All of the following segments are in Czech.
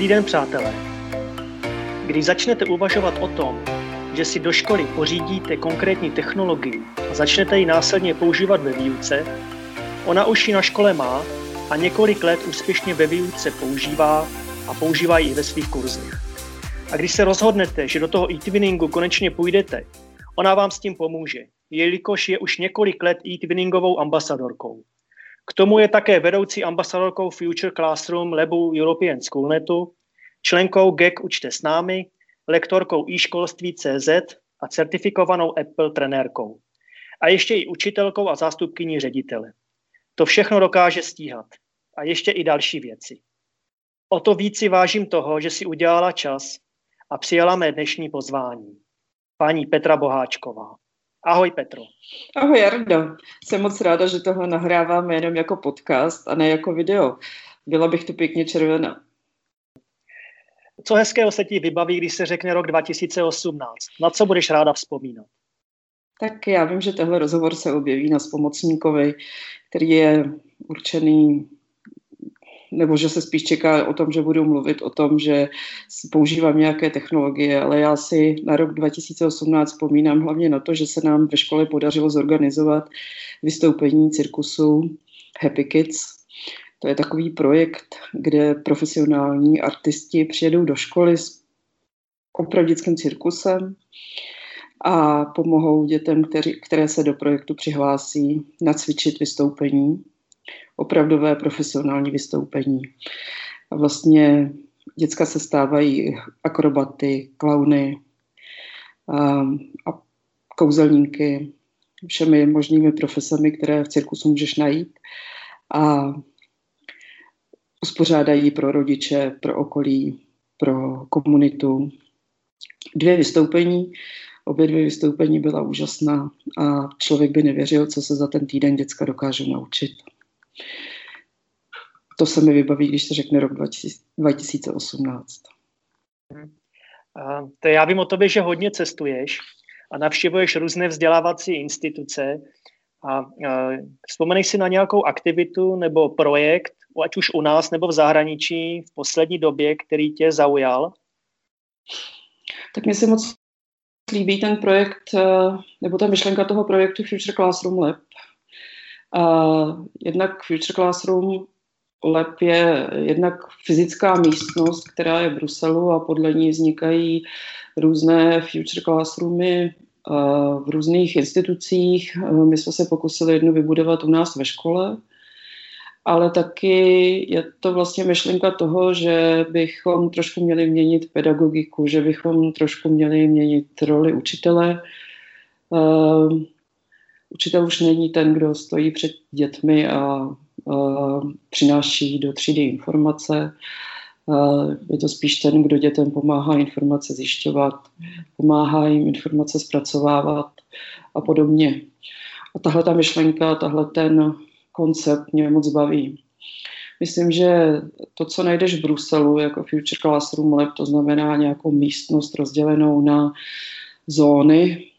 Dobrý den, přátelé. Když začnete uvažovat o tom, že si do školy pořídíte konkrétní technologii a začnete ji následně používat ve výuce, ona už ji na škole má a několik let úspěšně ve výuce používá a používá ji i ve svých kurzech. A když se rozhodnete, že do toho e-twinningu konečně půjdete, ona vám s tím pomůže, jelikož je už několik let e-twinningovou ambasadorkou. K tomu je také vedoucí ambasadorkou Future Classroom Labu European Schoolnetu, členkou GEC Učte s námi, lektorkou e-školství CZ a certifikovanou Apple trenérkou. A ještě i učitelkou a zástupkyní ředitele. To všechno dokáže stíhat. A ještě i další věci. O to víc si vážím toho, že si udělala čas a přijala mé dnešní pozvání. Paní Petra Boháčková. Ahoj Petro. Ahoj Jardo. Jsem moc ráda, že tohle nahráváme jenom jako podcast a ne jako video. Byla bych tu pěkně červená. Co hezkého se ti vybaví, když se řekne rok 2018? Na co budeš ráda vzpomínat? Tak já vím, že tenhle rozhovor se objeví na spomocníkovi, který je určený nebo že se spíš čeká o tom, že budu mluvit o tom, že používám nějaké technologie, ale já si na rok 2018 vzpomínám hlavně na to, že se nám ve škole podařilo zorganizovat vystoupení cirkusu Happy Kids. To je takový projekt, kde profesionální artisti přijedou do školy s opravdickým cirkusem a pomohou dětem, které se do projektu přihlásí, nacvičit vystoupení opravdové profesionální vystoupení. A vlastně děcka se stávají akrobaty, klauny a, a kouzelníky, všemi možnými profesemi, které v cirkusu můžeš najít. A uspořádají pro rodiče, pro okolí, pro komunitu. Dvě vystoupení, obě dvě vystoupení byla úžasná a člověk by nevěřil, co se za ten týden děcka dokážou naučit. To se mi vybaví, když se řekne rok 2018. To já vím o tobě, že hodně cestuješ a navštěvuješ různé vzdělávací instituce. A, vzpomeneš si na nějakou aktivitu nebo projekt, ať už u nás nebo v zahraničí v poslední době, který tě zaujal? Tak mi se moc líbí ten projekt, eh, nebo ta myšlenka toho projektu Future Classroom Lab, jednak Future Classroom Lab je jednak fyzická místnost, která je v Bruselu a podle ní vznikají různé Future Classroomy v různých institucích. My jsme se pokusili jednu vybudovat u nás ve škole, ale taky je to vlastně myšlenka toho, že bychom trošku měli měnit pedagogiku, že bychom trošku měli měnit roli učitele. Učitel už není ten, kdo stojí před dětmi a, přináší do třídy informace. A je to spíš ten, kdo dětem pomáhá informace zjišťovat, pomáhá jim informace zpracovávat a podobně. A tahle ta myšlenka, tahle ten koncept mě moc baví. Myslím, že to, co najdeš v Bruselu jako Future Classroom Lab, to znamená nějakou místnost rozdělenou na zóny,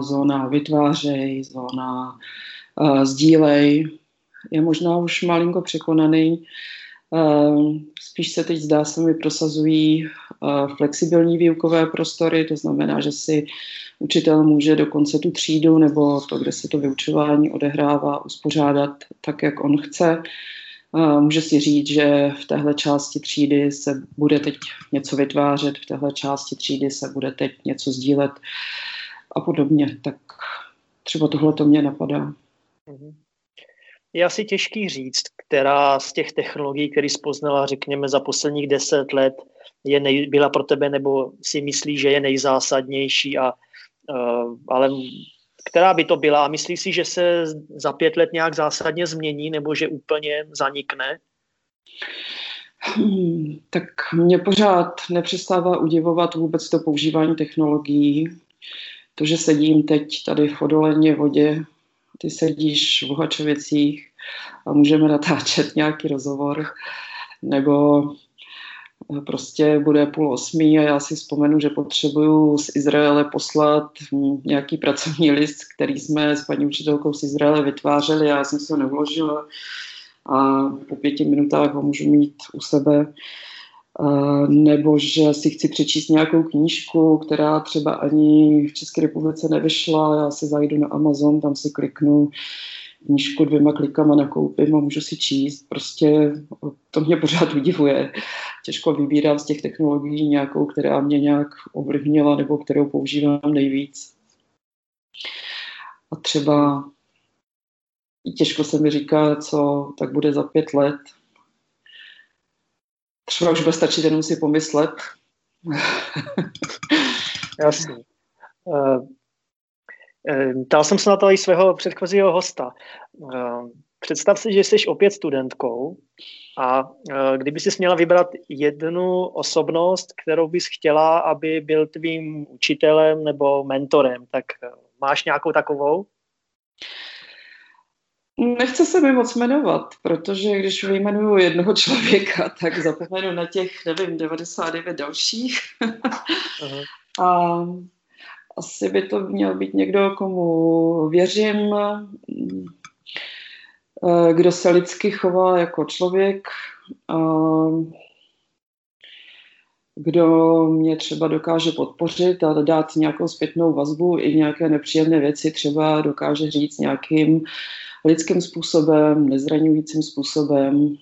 zóna vytvářej, zóna sdílej, je možná už malinko překonaný. Spíš se teď zdá se mi prosazují flexibilní výukové prostory, to znamená, že si učitel může dokonce tu třídu nebo to, kde se to vyučování odehrává, uspořádat tak, jak on chce. Může si říct, že v téhle části třídy se bude teď něco vytvářet, v téhle části třídy se bude teď něco sdílet a podobně. Tak třeba tohle to mě napadá. Mhm. Je asi těžký říct, která z těch technologií, které spoznala, řekněme, za posledních deset let, je nej, byla pro tebe, nebo si myslí, že je nejzásadnější, a, uh, ale která by to byla? A myslíš si, že se za pět let nějak zásadně změní, nebo že úplně zanikne? Hmm, tak mě pořád nepřestává udivovat vůbec to používání technologií to, že sedím teď tady v odoleně vodě, ty sedíš v Bohačovicích a můžeme natáčet nějaký rozhovor, nebo prostě bude půl osmí a já si vzpomenu, že potřebuju z Izraele poslat nějaký pracovní list, který jsme s paní učitelkou z Izraele vytvářeli já jsem se ho nevložila a po pěti minutách ho můžu mít u sebe. Nebo že si chci přečíst nějakou knížku, která třeba ani v České republice nevyšla, já si zajdu na Amazon, tam si kliknu knížku dvěma klikama nakoupím a můžu si číst. Prostě to mě pořád udivuje. Těžko vybírám z těch technologií nějakou, která mě nějak ovlivnila nebo kterou používám nejvíc. A třeba těžko se mi říká, co tak bude za pět let. Třeba už bude stačit jenom si pomyslet. Jasně. Uh, Ptal jsem se na to i svého předchozího hosta. Ehm, představ si, že jsi opět studentkou a eh, kdyby jsi měla vybrat jednu osobnost, kterou bys chtěla, aby byl tvým učitelem nebo mentorem, tak eh, máš nějakou takovou? Nechce se mi moc jmenovat, protože když vyjmenuju jednoho člověka, tak zapomenu na těch, nevím, 99 dalších. A asi by to měl být někdo, komu věřím, eh, kdo se lidsky chová jako člověk, kdo mě třeba dokáže podpořit a dát nějakou zpětnou vazbu i nějaké nepříjemné věci třeba dokáže říct nějakým lidským způsobem, nezraňujícím způsobem.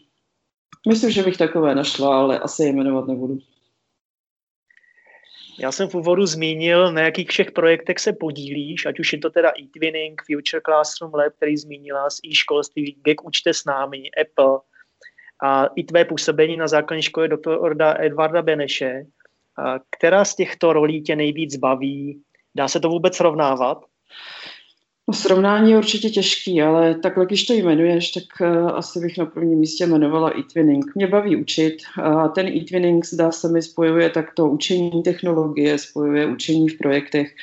Myslím, že bych takové našla, ale asi je jmenovat nebudu. Já jsem v úvodu zmínil, na jakých všech projektech se podílíš, ať už je to teda e-twinning, Future Classroom Lab, který zmínila, z e-školství, GEK Učte s námi, Apple a i tvé působení na základní škole doktora Edvarda Beneše. Která z těchto rolí tě nejvíc baví? Dá se to vůbec srovnávat? No, srovnání je určitě těžký, ale takhle, když to jmenuješ, tak uh, asi bych na prvním místě jmenovala e-twinning. Mě baví učit a ten e-twinning zdá se mi spojuje takto učení technologie, spojuje učení v projektech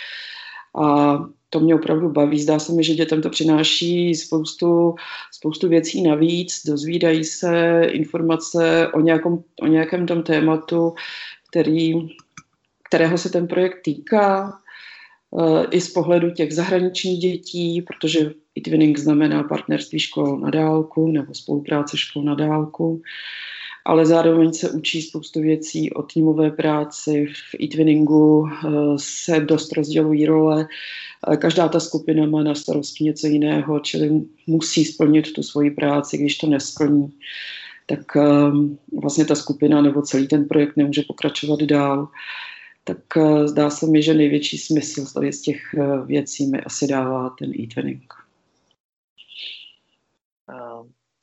a to mě opravdu baví. Zdá se mi, že dětem to přináší spoustu, spoustu věcí navíc, dozvídají se informace o, nějakom, o nějakém tom tématu, který, kterého se ten projekt týká, i z pohledu těch zahraničních dětí, protože e-twinning znamená partnerství škol na dálku nebo spolupráce škol na dálku, ale zároveň se učí spoustu věcí o týmové práci. V e-twinningu eh, se dost rozdělují role, každá ta skupina má na starosti něco jiného, čili musí splnit tu svoji práci, když to nesplní tak ehm, vlastně ta skupina nebo celý ten projekt nemůže pokračovat dál tak eh, zdá se mi, že největší smysl z těch eh, věcí mi asi dává ten e-twinning.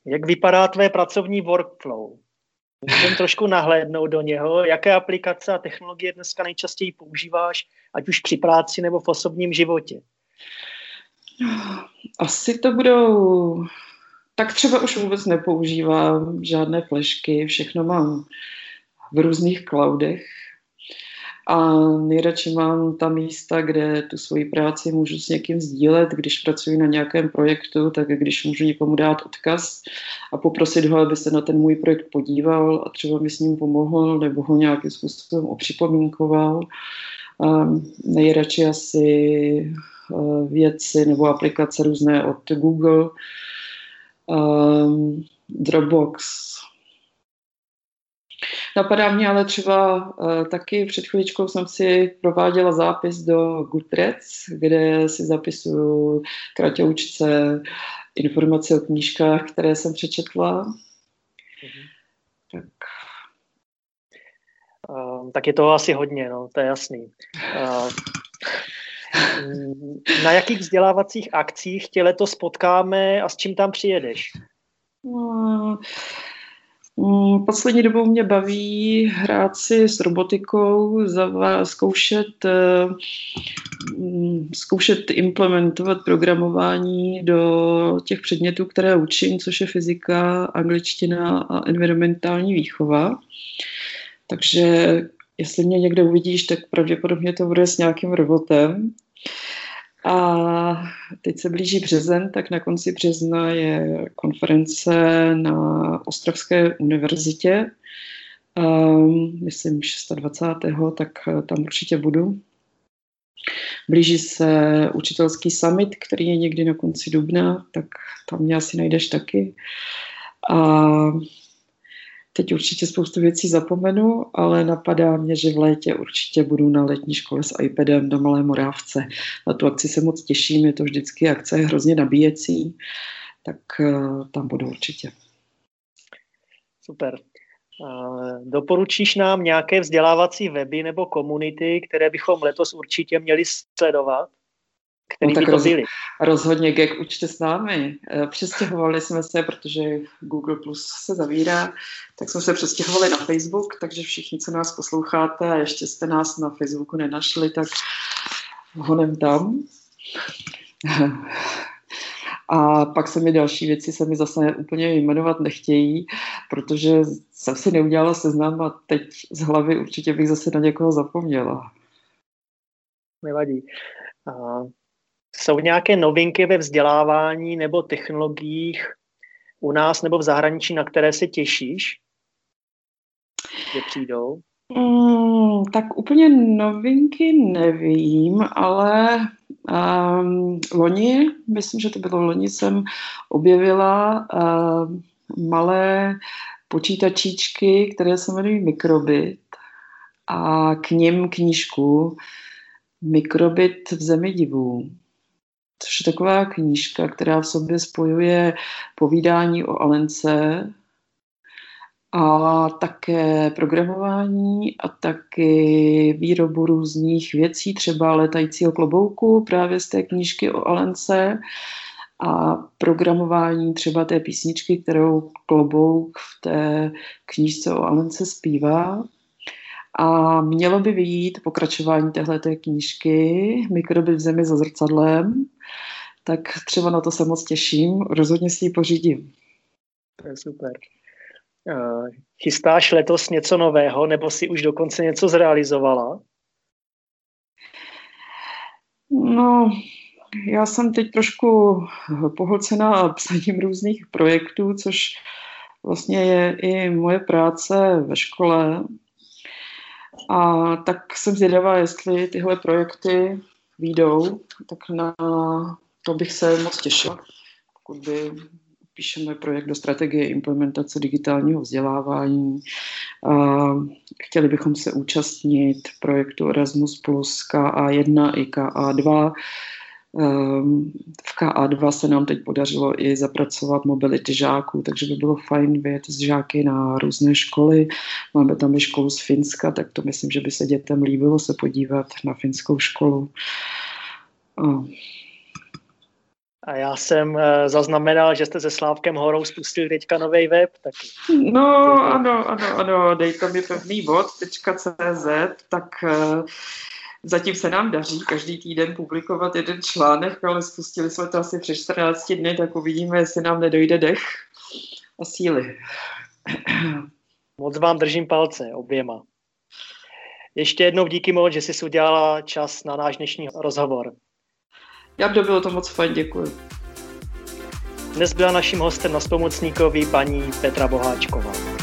Jak vypadá tvé pracovní workflow? Můžeme trošku nahlédnout do něho. Jaké aplikace a technologie dneska nejčastěji používáš, ať už při práci nebo v osobním životě? Asi to budou... Tak třeba už vůbec nepoužívám žádné flešky, všechno mám v různých cloudech, a nejradši mám ta místa, kde tu svoji práci můžu s někým sdílet, když pracuji na nějakém projektu, tak když můžu někomu dát odkaz a poprosit ho, aby se na ten můj projekt podíval a třeba mi s ním pomohl nebo ho nějakým způsobem opřipomínkoval. Um, nejradši asi uh, věci nebo aplikace různé od Google, um, Dropbox, Napadá mě ale třeba uh, taky před chvíličkou jsem si prováděla zápis do Goodreads, kde si zapisuju kratoučce informace o knížkách, které jsem přečetla. Mm-hmm. Tak. Uh, tak je to asi hodně, no, to je jasný. Uh, na jakých vzdělávacích akcích tě letos potkáme a s čím tam přijedeš? Mm, poslední dobou mě baví hrát si s robotikou, zkoušet, eh, mm, zkoušet implementovat programování do těch předmětů, které učím, což je fyzika, angličtina a environmentální výchova. Takže jestli mě někde uvidíš, tak pravděpodobně to bude s nějakým robotem. A teď se blíží březen, tak na konci března je konference na Ostravské univerzitě. Um, myslím 26. tak tam určitě budu. Blíží se učitelský summit, který je někdy na konci dubna, tak tam mě asi najdeš taky. A teď určitě spoustu věcí zapomenu, ale napadá mě, že v létě určitě budu na letní škole s iPadem na Malé Morávce. Na tu akci se moc těším, je to vždycky akce hrozně nabíjecí, tak uh, tam budu určitě. Super. Doporučíš nám nějaké vzdělávací weby nebo komunity, které bychom letos určitě měli sledovat? Který no, tak roz, byli? rozhodně GEG učte s námi. Eh, přestěhovali jsme se, protože Google Plus se zavírá, tak jsme se přestěhovali na Facebook, takže všichni, co nás posloucháte a ještě jste nás na Facebooku nenašli, tak honem tam. A pak se mi další věci se mi zase úplně jmenovat nechtějí, protože jsem si neudělala seznam a teď z hlavy určitě bych zase na někoho zapomněla. Nevadí. Jsou nějaké novinky ve vzdělávání nebo technologiích u nás nebo v zahraničí, na které se těšíš, že přijdou? Mm, tak úplně novinky nevím, ale um, loni, myslím, že to bylo loni, jsem objevila uh, malé počítačíčky, které se jmenují Mikrobit a k ním knížku Mikrobit v zemi divů což je taková knížka, která v sobě spojuje povídání o Alence a také programování a taky výrobu různých věcí, třeba letajícího klobouku právě z té knížky o Alence a programování třeba té písničky, kterou klobouk v té knížce o Alence zpívá. A mělo by vyjít pokračování téhleté knížky Mikroby v zemi za zrcadlem, tak třeba na to se moc těším. Rozhodně si ji pořídím. To je super. Chystáš letos něco nového, nebo si už dokonce něco zrealizovala? No, já jsem teď trošku pohlcená psaním různých projektů, což vlastně je i moje práce ve škole. A tak jsem zvědavá, jestli tyhle projekty výjdou, tak na to bych se moc těšila, pokud by píšeme projekt do strategie implementace digitálního vzdělávání. Chtěli bychom se účastnit projektu Erasmus plus KA1 i KA2. Ehm, v KA2 se nám teď podařilo i zapracovat mobility žáků, takže by bylo fajn vyjet z žáky na různé školy. Máme tam i školu z Finska, tak to myslím, že by se dětem líbilo se podívat na finskou školu. A já jsem uh, zaznamenal, že jste se Slávkem Horou spustili teďka nový web. Taky. No, ano, ano, ano, dejte mi pevný bod.cz, tak uh, zatím se nám daří každý týden publikovat jeden článek, ale spustili jsme to asi před 14 dny, tak uvidíme, jestli nám nedojde dech a síly. Moc vám držím palce oběma. Ještě jednou díky moc, že jsi udělala čas na náš dnešní rozhovor. Já by bylo to moc fajn, děkuji. Dnes byla naším hostem na spomocníkovi paní Petra Boháčková.